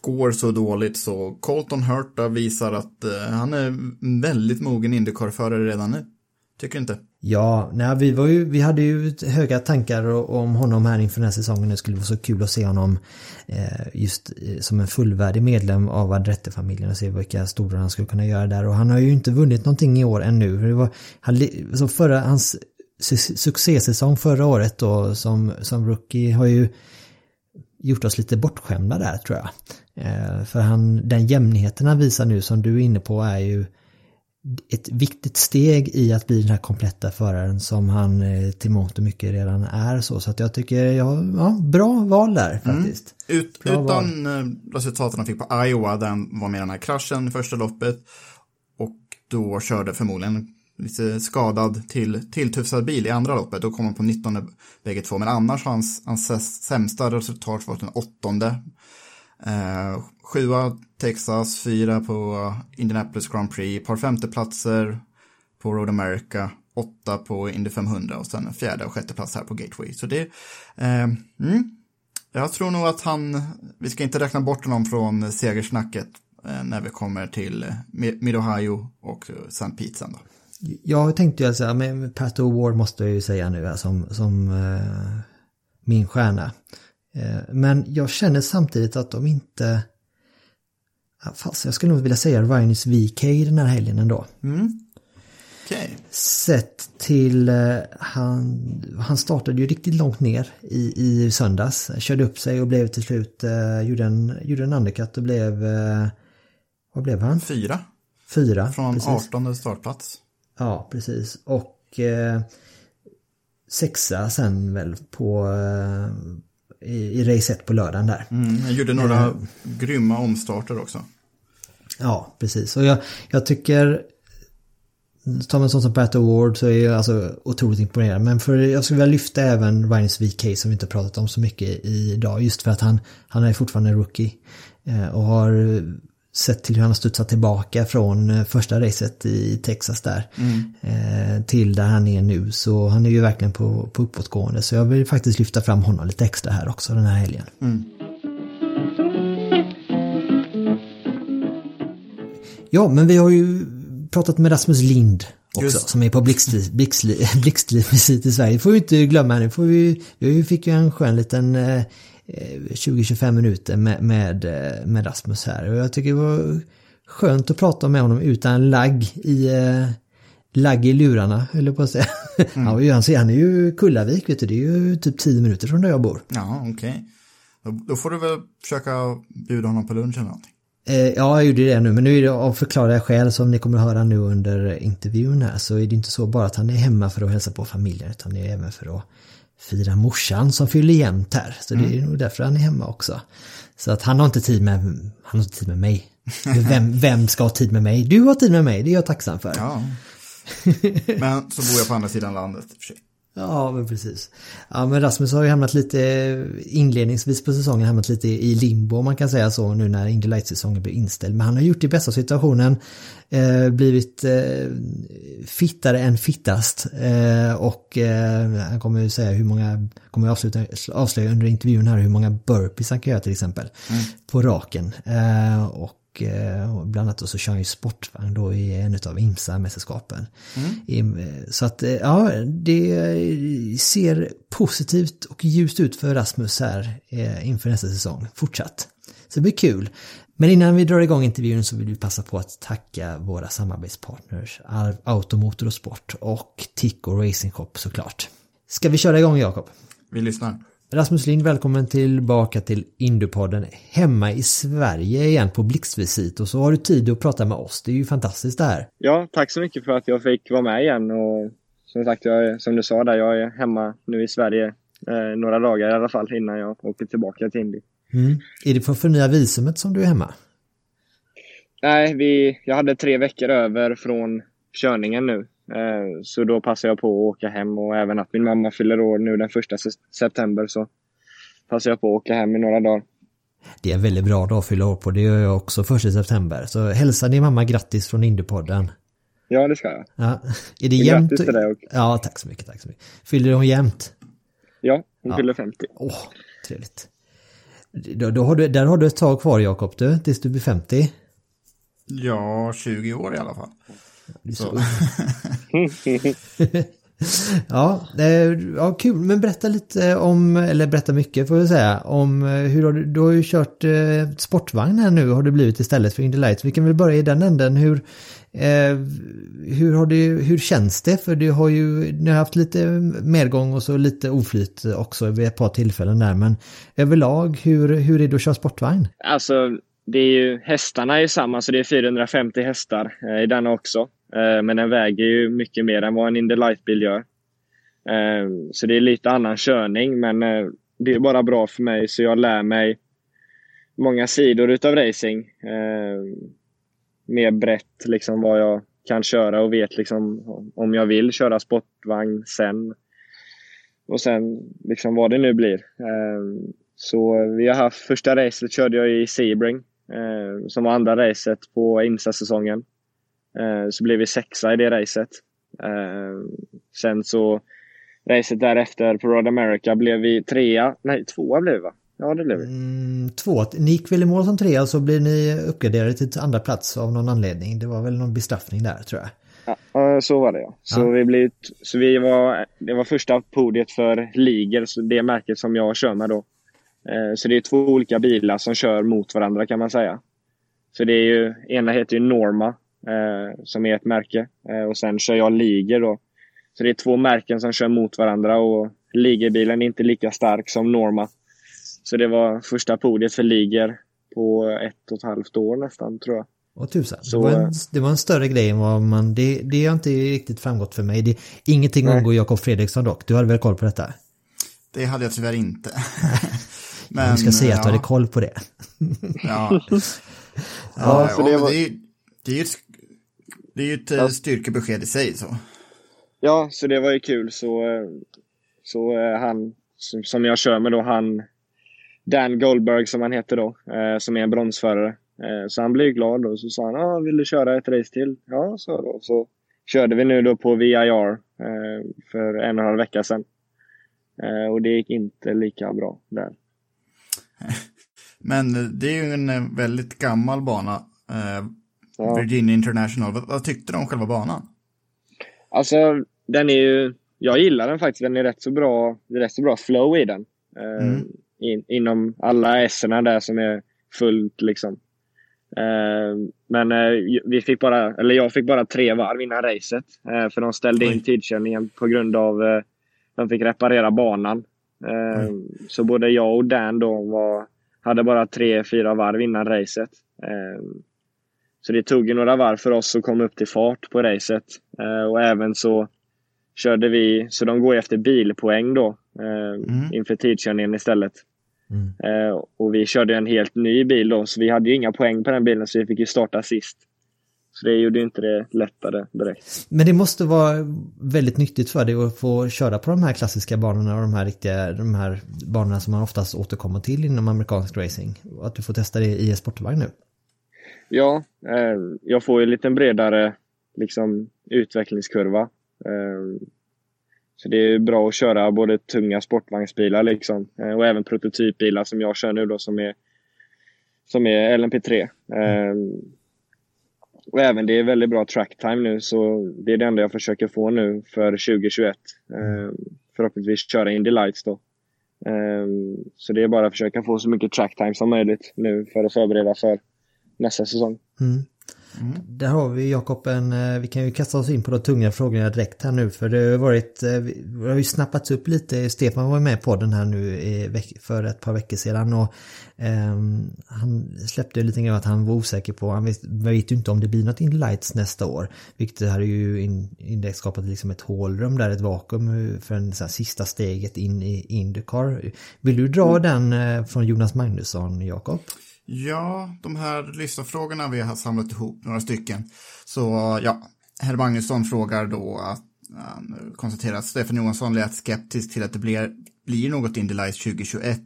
går så dåligt så Colton Hurta visar att eh, han är väldigt mogen Indycar-förare redan nu. Tycker du inte? Ja, nej, vi, var ju, vi hade ju höga tankar om honom här inför den här säsongen. Det skulle vara så kul att se honom eh, just eh, som en fullvärdig medlem av Adrette-familjen och se vilka stora han skulle kunna göra där. Och han har ju inte vunnit någonting i år ännu. Det var, han, så förra, hans succésäsong förra året då som, som rookie har ju gjort oss lite bortskämda där tror jag. Eh, för han, den jämnheten han visar nu som du är inne på är ju ett viktigt steg i att bli den här kompletta föraren som han eh, till mångt och mycket redan är så. Så att jag tycker, ja, ja bra val där mm. faktiskt. Mm. Ut, utan val. Eh, resultaten han fick på Iowa, den var med den här kraschen i första loppet. Och då körde förmodligen lite skadad till tilltufsad bil i andra loppet. Då kom han på 19 bägge två. Men annars har hans, hans sämsta resultat varit den åttonde. Eh, sjua Texas, fyra på Indianapolis Grand Prix, par femteplatser på Road America, åtta på Indy 500 och sen en fjärde och sjätte plats här på Gateway. Så det, eh, mm, jag tror nog att han, vi ska inte räkna bort honom från segersnacket eh, när vi kommer till Mid-Ohio och St. Pete sen då. Jag tänkte ju alltså, men Pat O'Ward måste jag ju säga nu som, som eh, min stjärna. Uh, men jag känner samtidigt att de inte... Fast jag skulle nog vilja säga Ryanus VK den här helgen ändå. Mm. Okay. Sett till, uh, han, han startade ju riktigt långt ner i, i söndags. Körde upp sig och blev till slut, uh, gjorde, en, gjorde en undercut och blev, vad blev han? Fyra. Fyra, Från precis. 18 startplats. Ja, precis. Och eh, sexa sen väl på eh, i, i race 1 på lördagen där. Mm, jag gjorde några eh, grymma omstarter också. Ja, precis. Och jag, jag tycker Tar man en sån som Pat Award så är jag alltså otroligt imponerad. Men för jag skulle vilja lyfta även Ryan's VK som vi inte pratat om så mycket idag. Just för att han, han är fortfarande rookie. Eh, och har sett till hur han har studsat tillbaka från eh, första racet i Texas där. Eh, till där han är nu. Så han är ju verkligen på, på uppåtgående. Så jag vill faktiskt lyfta fram honom lite extra här också den här helgen. Ja, men vi har ju pratat med Rasmus Lind också, Just. som är på blixtliv <laughs> i Sverige. får vi inte glömma nu. Får vi, vi fick ju en skön liten eh, 20-25 minuter med, med, eh, med Rasmus här. Och jag tycker det var skönt att prata med honom utan lagg i, eh, lagg i lurarna, höll jag på att säga. <laughs> Ja, han, ser- han är ju Kullavik, vet du. Det är ju typ 10 minuter från där jag bor. Ja, okej. Då, då får du väl försöka bjuda honom på lunch eller någonting. Eh, ja, jag gjorde det nu, men nu är det av förklarliga skäl som ni kommer att höra nu under intervjun här så är det inte så bara att han är hemma för att hälsa på familjen utan det är även för att fira morsan som fyller jämnt här. Så det är nog därför han är hemma också. Så att han har inte tid med, han har inte tid med mig. Vem, <laughs> vem ska ha tid med mig? Du har tid med mig, det är jag tacksam för. Ja. <laughs> Men så bor jag på andra sidan landet Ja, men precis. Ja, men Rasmus har ju hamnat lite inledningsvis på säsongen hamnat lite i limbo om man kan säga så nu när Indy Light-säsongen blir inställd. Men han har gjort det bästa situationen, eh, blivit eh, fittare än fittast eh, och eh, han kommer ju säga hur många, kommer avsluta, avslöja under intervjun här hur många burpees han kan göra till exempel på raken. Eh, och och bland annat så kör han ju sportvagn då i en av IMSA-mästerskapen. I- Så att eh, ja, det ser positivt och ljust ut för Rasmus här eh, inför nästa säsong, fortsatt. Så det blir kul. Men innan vi drar igång intervjun så vill vi passa på att tacka våra samarbetspartners Automotor och Sport och Tico Racing Shop såklart. Ska vi köra igång Jakob? Vi lyssnar. Rasmus Lind, välkommen tillbaka till Indupodden hemma i Sverige igen på blixtvisit och så har du tid att prata med oss. Det är ju fantastiskt det här. Ja, tack så mycket för att jag fick vara med igen. Och som sagt, jag är, som du sa där, jag är hemma nu i Sverige eh, några dagar i alla fall innan jag åker tillbaka till Indy. Är det för att förnya visumet som du är hemma? Nej, vi, jag hade tre veckor över från körningen nu. Eh, så då passar jag på att åka hem och även att min mamma fyller år nu den första se- september så passar jag på att åka hem i några dagar. Det är en väldigt bra dag att fylla år på, det gör jag också första september. Så hälsa din mamma grattis från Indiepodden. Ja, det ska jag. Ja. Är det jämnt? Grattis till dig också. Ja, tack så mycket, tack så mycket. Fyller hon jämnt? Ja, hon Ja. fyller 50. Åh, trevligt. Då, då har du, där har du ett tag kvar Jakob du, tills du blir 50. Ja, 20 år i alla fall. Så. <laughs> ja, ja, kul. Men berätta lite om, eller berätta mycket får jag säga, om eh, hur har du, du har ju kört eh, sportvagn här nu har det blivit istället för Indy Lights. Vi kan väl börja i den änden. Hur, eh, hur, har det, hur känns det? För du har ju, ni har haft lite medgång och så lite oflyt också vid ett par tillfällen där. Men överlag, hur, hur är det att köra sportvagn? Alltså, det är ju, hästarna är ju samma, så det är 450 hästar eh, i denna också. Eh, men den väger ju mycket mer än vad en Indy Light-bil gör. Eh, så det är lite annan körning, men eh, det är bara bra för mig så jag lär mig många sidor utav racing. Eh, mer brett liksom vad jag kan köra och vet liksom om jag vill köra sportvagn sen. Och sen liksom vad det nu blir. Eh, så vi har haft, första racet körde jag i Sebring, eh, som var andra racet på IMSA-säsongen. Eh, så blev vi sexa i det racet. Eh, sen så, racet därefter på Road America blev vi trea, nej tvåa blev vi va? Ja det blev vi. Mm, två, ni gick väl i mål som trea så blir ni uppgraderade till andra plats av någon anledning. Det var väl någon bestraffning där tror jag. Ja, så var det ja. Så, Ja. Vi blev, så vi var, det var första podiet för Liger, så det märket som jag kör med då. Eh, Så det är två olika bilar som kör mot varandra kan man säga. Så det är ju, ena heter ju Norma, eh, som är ett märke. Eh, och sen kör jag Liger då. Så det är två märken som kör mot varandra och Ligerbilen är inte lika stark som Norma. Så det var första podiet för Liger på ett och ett halvt år nästan tror jag. Och tusan. Så, det, var en, det var en större grej än vad man... Det, det har inte riktigt framgått för mig. Det, ingenting Nej. undgår Jakob Fredriksson dock. Du hade väl koll på detta? Det hade jag tyvärr inte. <laughs> Men, du ska säga att du ja, hade koll på det. <laughs> Ja, Ja, ja, ja, det var- det är ju det är ju ett, det är ett eh, styrkebesked i sig så. Ja, så det var ju kul. Så, eh, så eh, han som, jag kör med då, han Dan Goldberg som han heter då, som är en bronsförare. Så han blev glad och så sa han, ah, vill du köra ett race till? Ja, så då. Så körde vi nu då på VIR för en och en halv vecka sedan. Och det gick inte lika bra där. <laughs> Men det är ju en väldigt gammal bana. Eh, ja. Virginia International. Vad, vad, tyckte du om själva banan? Alltså, den är ju... Jag gillar den faktiskt. Den är rätt så bra, det är rätt så bra flow i den. Eh, mm. in, inom alla s där som är fullt liksom. Eh, men eh, vi fick bara, eller jag fick bara tre varv innan racet. Eh, för de ställde in tidkörningen på grund av de fick reparera banan. Mm. Så både jag och Dan då var, hade bara tre, fyra varv innan racet. Så det tog ju några varv för oss att komma upp till fart på racet. Och även så körde vi, så de går efter bilpoäng då mm. inför tidkörningen istället. Mm. Eh, och vi körde en helt ny bil då, så vi hade ju inga poäng på den bilen så vi fick ju starta sist. Så det gjorde inte det lättare direkt. Men det måste vara väldigt nyttigt för dig att få köra på de här klassiska banorna och de här riktiga, de här banorna som man oftast återkommer till inom amerikansk racing. Att du får testa det i sportvagn nu. Ja, eh, jag får ju en lite bredare liksom, utvecklingskurva. Eh, så det är bra att köra både tunga sportvagnsbilar liksom, eh, och även prototypbilar som jag kör nu då som är, som är LMP3. Mm. Och även det är väldigt bra tracktime nu så det är det enda jag försöker få nu för 2021. Mm. Ehm, förhoppningsvis köra Indy Lights då. Ehm, så det är bara att försöka få så mycket tracktime som möjligt nu för att förbereda för nästa säsong. Mm. Mm. Där har vi Jakob en, eh, vi kan ju kasta oss in på de tunga frågorna direkt här nu för det har varit, eh, har ju snappats upp lite, Stefan var med på den här nu för ett par veckor sedan och um, han släppte lite grann att han var osäker på, han vet, vet ju inte om det blir något in lights nästa år. Vilket hade ju in, index skapat liksom ett hålrum där, ett vakuum för en så här, sista steget in i Indycar. Vill du dra mm. den eh, från Jonas Magnusson, Jakob? Ja, de här lyssnarfrågorna vi har samlat ihop, några stycken. Så ja, herr Magnusson frågar då att han konstaterar att Stefan Johansson lät skeptisk till att det blir, blir något Lights 2021.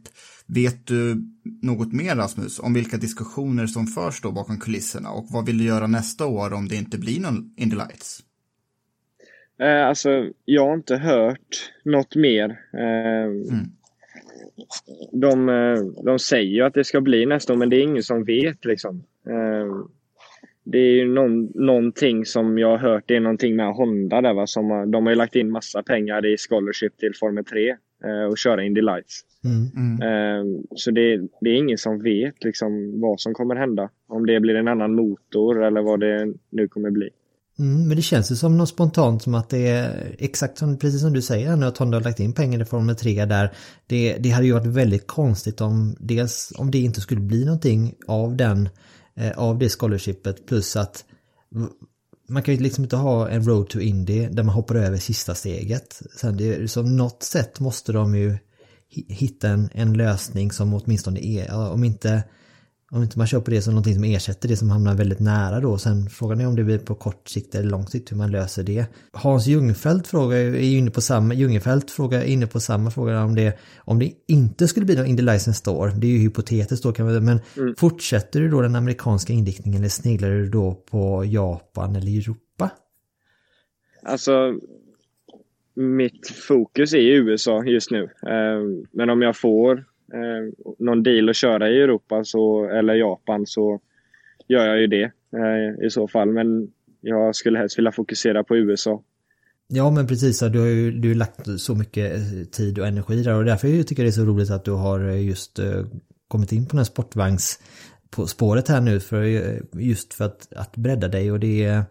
Vet du något mer Rasmus om vilka diskussioner som förs då bakom kulisserna och vad vill du göra nästa år om det inte blir någon Indy Lights? Eh, alltså, jag har inte hört något mer. Eh, mm de, eh, de säger ju att det ska bli nästa år, men det är ingen som vet. Liksom. Eh, det är ju någon, någonting som jag har hört, det är någonting med Honda där va, som de har ju lagt in massa pengar i scholarship till Formel 3 eh, och köra Indy Lights. Mm. Mm. Så det, det, är ingen som vet liksom vad som kommer hända. Om det blir en annan motor eller vad det nu kommer bli. Mm, men det känns ju som något spontant som att det är exakt som, precis som du säger nu att Honda har lagt in pengar i Formel 3 där. Det, det hade ju varit väldigt konstigt om dels om det inte skulle bli någonting av den eh, av det scholarshipet plus att man kan ju liksom inte ha en road to Indy där man hoppar över sista steget. Sen det, så något sätt måste de ju hitta en, en lösning som åtminstone är, om inte om inte man på det som någonting som ersätter det som hamnar väldigt nära då. Sen frågan är om det blir på kort sikt eller lång sikt hur man löser det. Hans Ljungfelt frågar, är inne på samma, Ljungfelt frågar inne på samma fråga om det, om det inte skulle bli någon Indy License Store. Det är ju hypotetiskt då kan man men mm. fortsätter du då den amerikanska inriktningen eller sneglar du då på Japan eller Europa? Alltså, mitt fokus är USA just nu. Eh, men om jag får eh, någon deal att köra i Europa så, eller Japan så gör jag ju det eh, i så fall. Men jag skulle helst vilja fokusera på USA. Ja men precis, du har ju du har lagt så mycket eh, tid och energi där och därför tycker jag det är så roligt att du har eh, just eh, kommit in på den här sportvagns på spåret här nu för just för att, att bredda dig och det,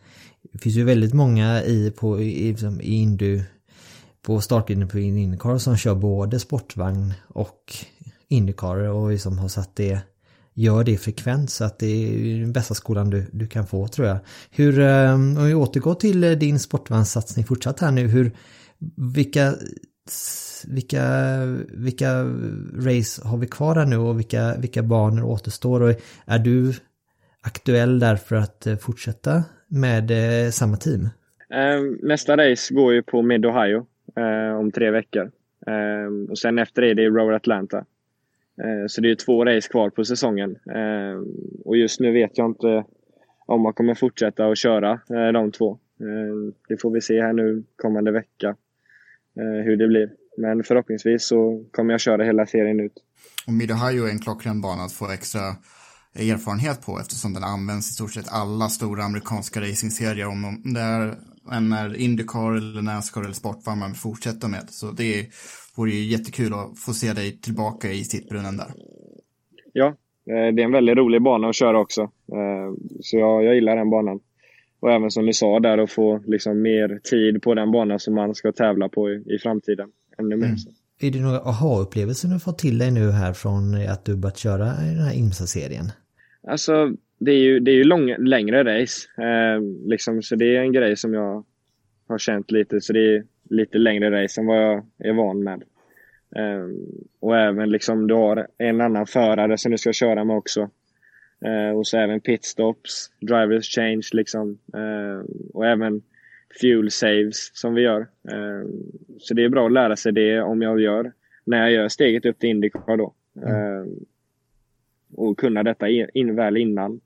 det finns ju väldigt många i, på, i, liksom, i indu på startlinjen på Indycar som kör både sportvagn och Indycar och liksom har satt det gör det frekvent så att det är den bästa skolan du, du kan få tror jag. Hur, eh, om vi återgår till eh, din sportvagnssatsning fortsatt här nu, hur, vilka, vilka, vilka race har vi kvar här nu och vilka, vilka banor återstår och är du aktuell där för att eh, fortsätta med samma team? Nästa race går ju på Mid Ohio eh, om tre veckor. Eh, och sen efter det är det Road Atlanta. Eh, så det är två race kvar på säsongen. Eh, och just nu vet jag inte om man kommer fortsätta att köra eh, de två. Eh, det får vi se här nu kommande vecka eh, hur det blir. Men förhoppningsvis så kommer jag köra hela serien ut. Och Mid-Ohio är en klockren bana att få extra erfarenhet på eftersom den används i stort sett alla stora amerikanska racingserier om det är en är Indycar eller Nascar eller Sportvagn man vill fortsätta med. Så det vore ju jättekul att få se dig tillbaka i sittbrunnen där. Ja, eh, det är en väldigt rolig bana att köra också. Eh, så jag, jag gillar den banan. Och även som ni sa där att få liksom mer tid på den banan som man ska tävla på i, i framtiden. Ännu mer. Mm. Är det några aha-upplevelser du fått till dig nu här från att du börjat köra i den här IMSA-serien? Alltså, det är ju, det är ju lång, längre race. Eh, liksom, så det är en grej som jag har känt lite. Så det är lite längre race än vad jag är van med. Eh, och även liksom du har en annan förare som du ska köra med också. Eh, och så även pitstops, drivers change liksom. Eh, och även fuel saves som vi gör. Ehm, så det är bra att lära sig det om jag gör, när jag gör steget upp till Indycar då. Mm. Ehm, och kunna detta in, väl innan.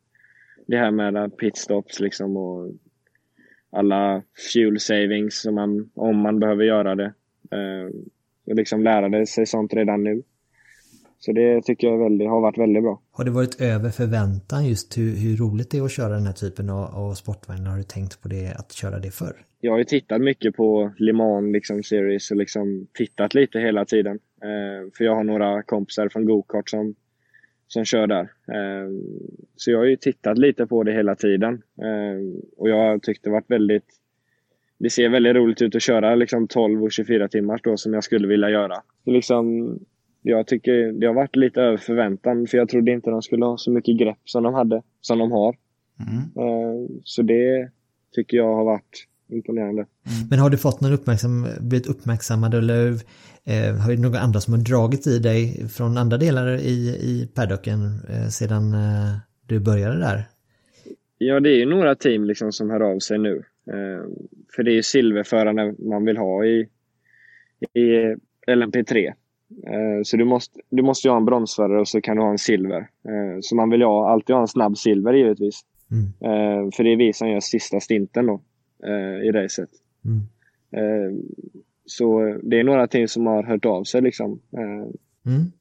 Det här med pitstops liksom och alla fuel savings som man, om man behöver göra det. Ehm, och liksom lära sig sånt redan nu. Så det tycker jag väldigt, har varit väldigt bra. Har det varit över förväntan just hur, hur roligt det är att köra den här typen av, av sportvagnar? Har du tänkt på det, att köra det förr? Jag har ju tittat mycket på Le Mans liksom, series och liksom tittat lite hela tiden. Eh, för jag har några kompisar från gokart som, som kör där. Eh, så jag har ju tittat lite på det hela tiden. Eh, och jag har tyckt det varit väldigt det ser väldigt roligt ut att köra liksom 12 och 24 timmar då som jag skulle vilja göra. Så liksom, jag tycker det har varit lite över förväntan för jag trodde inte de skulle ha så mycket grepp som de hade, som de har. Mm. Uh, så det tycker jag har varit imponerande. Mm. Men har du fått någon uppmärksam, blivit uppmärksammad eller eh, har det några andra som har dragit i dig från andra delar i, i paddocken eh, sedan eh, du började där? Ja, det är ju några team liksom som hör av sig nu. Eh, för det är ju silverförarna man vill ha i, i LMP3. Eh, så du måste, du måste ha en bronsförare och så kan du ha en silver. Eh, så man vill ha, alltid ha en snabb silver givetvis. Mm. För det är vi som gör sista stinten då i racet. Mm. Så det är några ting som har hört av sig liksom. Mm.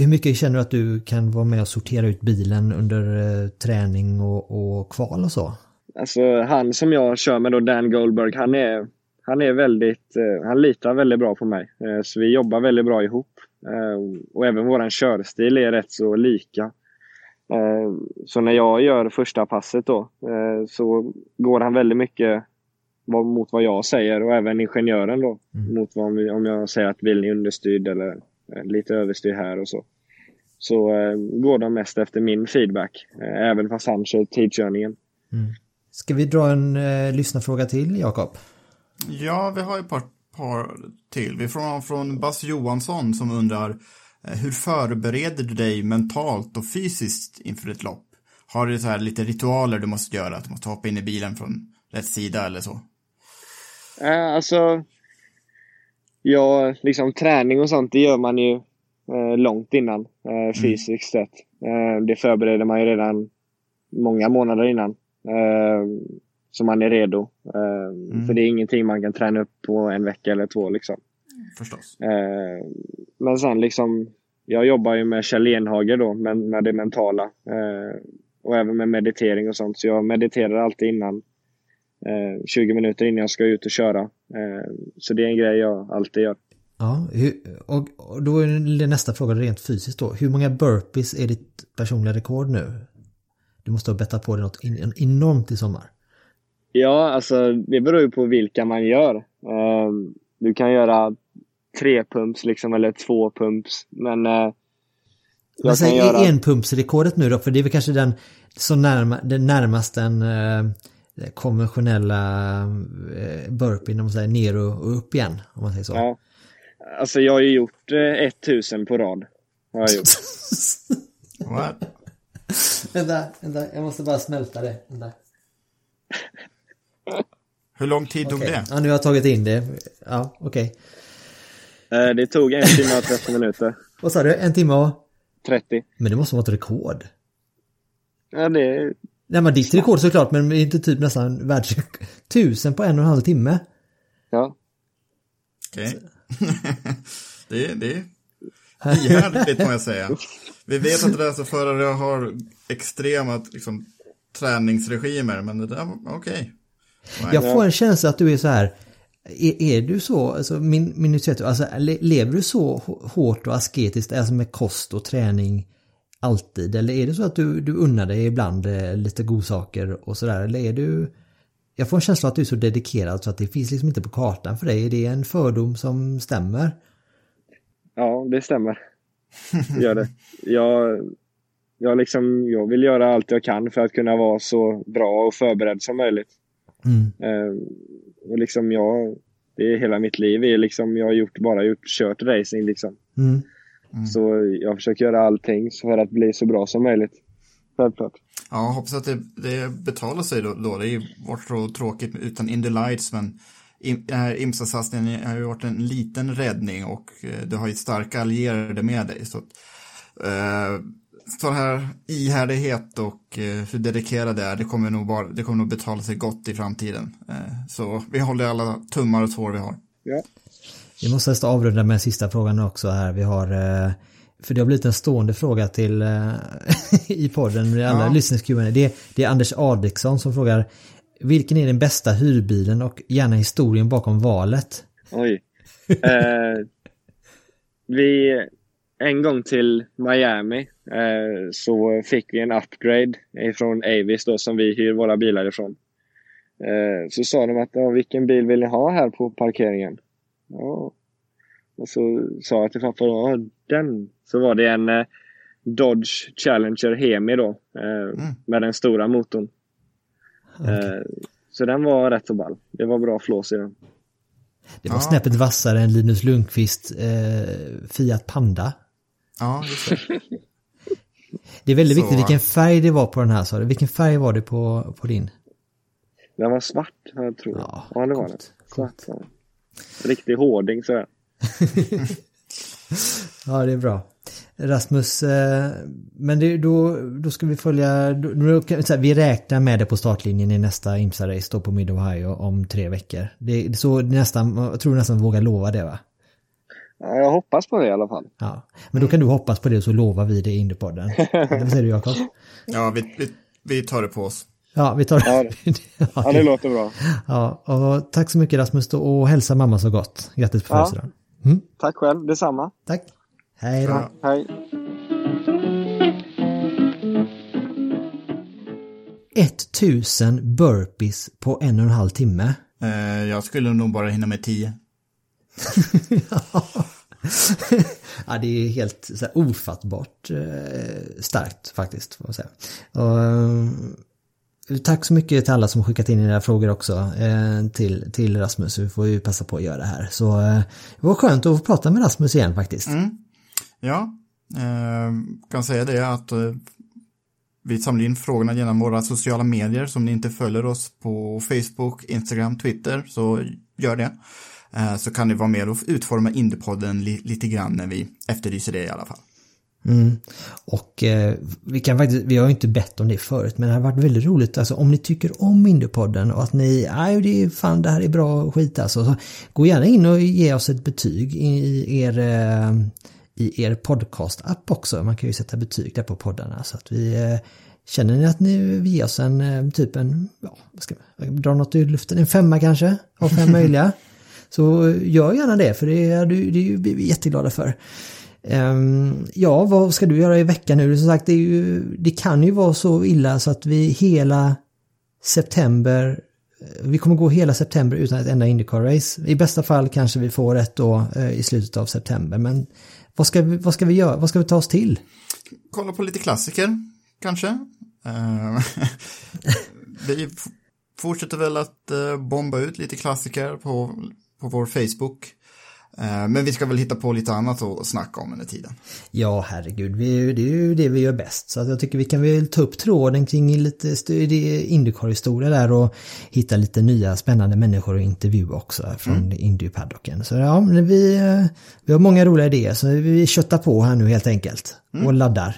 Hur mycket känner du att du kan vara med och sortera ut bilen under träning och, och kval och så? Alltså han som jag kör med då, Dan Goldberg, han är han är väldigt, eh, han litar väldigt bra på mig. Eh, så vi jobbar väldigt bra ihop. Eh, och även vår körstil är rätt så lika. Så när jag gör första passet då så går han väldigt mycket mot vad jag säger och även ingenjören då. Mm. Mot vad, om jag säger att bilen är understyrd eller lite överstyrd här och så. Så går de mest efter min feedback. Även fast han kör tidkörningen. Mm. Ska vi dra en eh, lyssnarfråga till, Jakob? Ja, vi har ett par, par till. Vi får från Bas Johansson som undrar eh, hur förbereder du dig mentalt och fysiskt inför ett lopp? Har du så här lite ritualer du måste göra? Att du måste hoppa in i bilen från rätt sida eller så? Äh, alltså, ja, liksom träning och sånt, det gör man ju eh, långt innan eh, mm. fysiskt mm. sett. Eh, det förbereder man ju redan många månader innan. Eh, så man är redo. Eh, mm. För det är ingenting man kan träna upp på en vecka eller två. Liksom. Förstås. Eh, men sen liksom, jag jobbar ju med Kjell Enhager då, med, med det mentala. Eh, och även med meditering och sånt. Så jag mediterar alltid innan. 20 minuter innan jag ska ut och köra. så det är en grej jag alltid gör. Ja, och, då är nästa fråga rent fysiskt då. Hur många burpees är ditt personliga rekord nu? Du måste ha bettat på dig något enormt i sommar. Ja, alltså det beror ju på vilka man gör. Ehm, du kan göra tre pumps liksom, eller två pumps. Men uh, men säg göra... enpumpsrekordet nu då, för det är väl kanske den så närma, den närmast den uh, konventionella uh, burpeen, om man säger ner och, och, upp igen, om man säger så. Ja. Alltså jag har ju gjort uh, 1000 på rad. Har jag gjort. <laughs> Vänta, vänta, jag måste bara smälta det. Vänta. Hur lång tid tog det? Ja, nu har jag tagit in det. Ja, okej. Okay. Eh, det tog en timme och 30 minuter. <laughs> Vad sa du? En timme och? 30. Men det måste vara ett rekord. Ja, det, Nej men ditt rekord såklart men det är inte typ nästan världsrekord. Tusen på en och en halv timme. ja. Okej. <laughs> det, är- det är ihärdigt må jag säga. Vi vet att racerförare har extrema liksom, träningsregimer, men det där var okej. Jag får en känsla att du är så här. Är, är du så, alltså min, minutitet, alltså le, lever du så hå- hårt och asketiskt, alltså med kost och träning alltid? Eller är det så att du, du unnar dig ibland eh, lite godsaker och sådär? Eller är du... Jag får en känsla att du är så dedikerad så att det finns liksom inte på kartan för dig. Är det en fördom som stämmer? ja, det stämmer. Gör det. Jag, jag, liksom, jag vill göra allt jag kan för att kunna vara så bra och förberedd som möjligt. Mm. Eh, och liksom jag, det är hela mitt liv. Är liksom, jag har gjort, bara gjort, kört racing liksom. Mm. Så jag försöker göra allting för att bli så bra som möjligt. Självklart. Ja, hoppas att det, det betalar sig då, då. Det har ju varit så tråkigt utan Indy Lights, men den här IMSA-satsningen har ju varit en liten räddning och eh, du har ju starka allierade med dig. Så eh, så här ihärdighet och eh, hur dedikerad det är, det kommer nog, bara, det kommer nog betala sig gott i framtiden. Eh, så vi håller alla tummar och tår vi har. Ja. Vi måste nästan avrunda med sista frågan också här. Vi har, eh, för det har blivit en stående fråga till eh, <laughs> i podden med alla Ja. lyssnings det, det är Anders Adiksson som frågar Vilken är den bästa hyrbilen och gärna historien bakom valet? Oj. Eh, vi, en gång till Miami så fick vi en upgrade från Avis då som vi hyr våra bilar ifrån. Eh, så sa de att ja, vilken bil vill ni ha här på parkeringen? Ja. Och så sa jag till pappa ja, den. Så var det en eh, Dodge Challenger Hemi då eh, med den stora motorn. Eh, så den var rätt så ball. Det var bra flås i den. Det var Ja. snäppet vassare än Linus Lundqvist eh, Fiat Panda. Ja, just det. <laughs> Det är väldigt Så- viktigt vilken färg det var på den här sa du. Vilken färg var det på, på din? Den var svart, jag tror jag. Ja, Ja, det var den. Svart. Riktig hårding sådär. <laughs> Ja, det är bra. Rasmus, eh, men det, då, då ska vi följa, då, kan vi räknar med det på startlinjen i nästa IMSA-race då på Mid Ohio om tre veckor. Det så nästan, jag tror nästan vågar lova det va? Ja, jag hoppas på det i alla fall. Ja, men då kan du hoppas på det så lovar vi det i Indiepodden. Vad säger du Jakob? Ja, vi, vi, vi tar det på oss. Ja, vi tar Ja, Ja, det låter bra. Ja, och tack så mycket Rasmus och hälsa mamma så gott. Grattis på Ja. födelsedagen. Tack själv, detsamma. Tack. Hej då. Ja. Hej. 1000 burpees på en och en halv timme. Eh, jag skulle nog bara hinna med tio. <laughs> ja, det är helt så här, ofattbart eh, starkt faktiskt. Får man säga. Och, eh, tack så mycket till alla som skickat in era frågor också eh, till, till Rasmus. Vi får ju passa på att göra det här. Så eh, det var skönt att få prata med Rasmus igen faktiskt. Mm. Ja, eh, kan säga det att eh, vi samlar in frågorna genom våra sociala medier. Så om ni inte följer oss på Facebook, Instagram, Twitter så gör det. Eh, så kan ni vara med och utforma Indiepodden li lite grann när vi efterlyser det i alla fall. Mm. Och eh, vi kan faktiskt, vi har ju inte bett om det förut men det har varit väldigt roligt alltså om ni tycker om Indiepodden och att ni, nej det är fan det här är bra skit alltså. Så gå gärna in och ge oss ett betyg i er, eh, i er podcast-app också. Man kan ju sätta betyg där på poddarna så att vi eh, Känner ni att ni vill ge oss en eh, typ en, ja, vad ska man dra något ur luften, en femma kanske av fem <laughs> möjliga. Så eh, gör gärna det för det är, det är ju vi är jätteglada för. Ehm, ja, vad ska du göra i veckan nu? Som sagt, det, är ju, det kan ju vara så illa så att vi hela september, eh, vi kommer gå hela september utan ett enda Indycar-race. I bästa fall kanske vi får ett då eh, i slutet av september, men vad ska, vi, vad ska vi göra? Vad ska vi ta oss till? Kolla på lite klassiker, kanske. Ehm, <laughs> vi fortsätter väl att bomba ut lite klassiker på, på vår Facebook. Eh, men vi ska väl hitta på lite annat att snacka om under tiden. Ja, herregud, vi, det är ju det vi gör bäst. Så jag tycker vi kan väl ta upp tråden kring lite Indycar-historia där och hitta lite nya spännande människor att intervjua också från mm. Indy-paddocken. Så ja, vi, eh, vi har många roliga idéer så vi köttar på här nu helt enkelt och mm. laddar.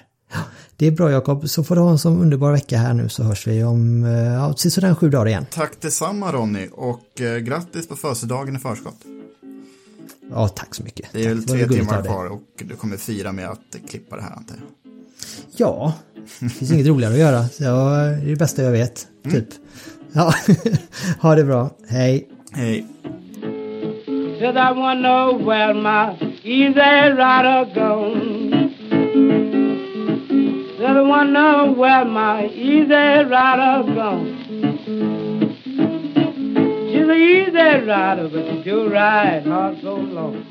Det är bra Jakob, så får du ha en sån underbar vecka här nu så hörs vi om eh, ja, sådär sju dagar igen. Tack detsamma Ronny och eh, grattis på födelsedagen i förskott. Ja, tack så mycket. Det är väl tre timmar kvar och du kommer fira med att klippa det här antar jag. Ja, det finns inget roligare att göra. Så det är det bästa jag vet, mm. typ. Ja, <laughs> ha det bra. Hej. Hej. Said I wanna know where my easy rider gone. I where my easy rider gone. She's an easy rider, but she do ride hard so long.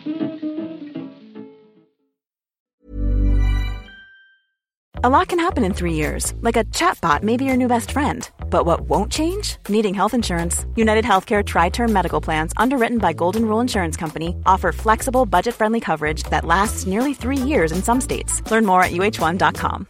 A lot can happen in three years, like a chatbot may be your new best friend. But what won't change? Needing health insurance. United Healthcare Tri Term Medical Plans, underwritten by Golden Rule Insurance Company, offer flexible, budget friendly coverage that lasts nearly three years in some states. Learn more at uh1.com.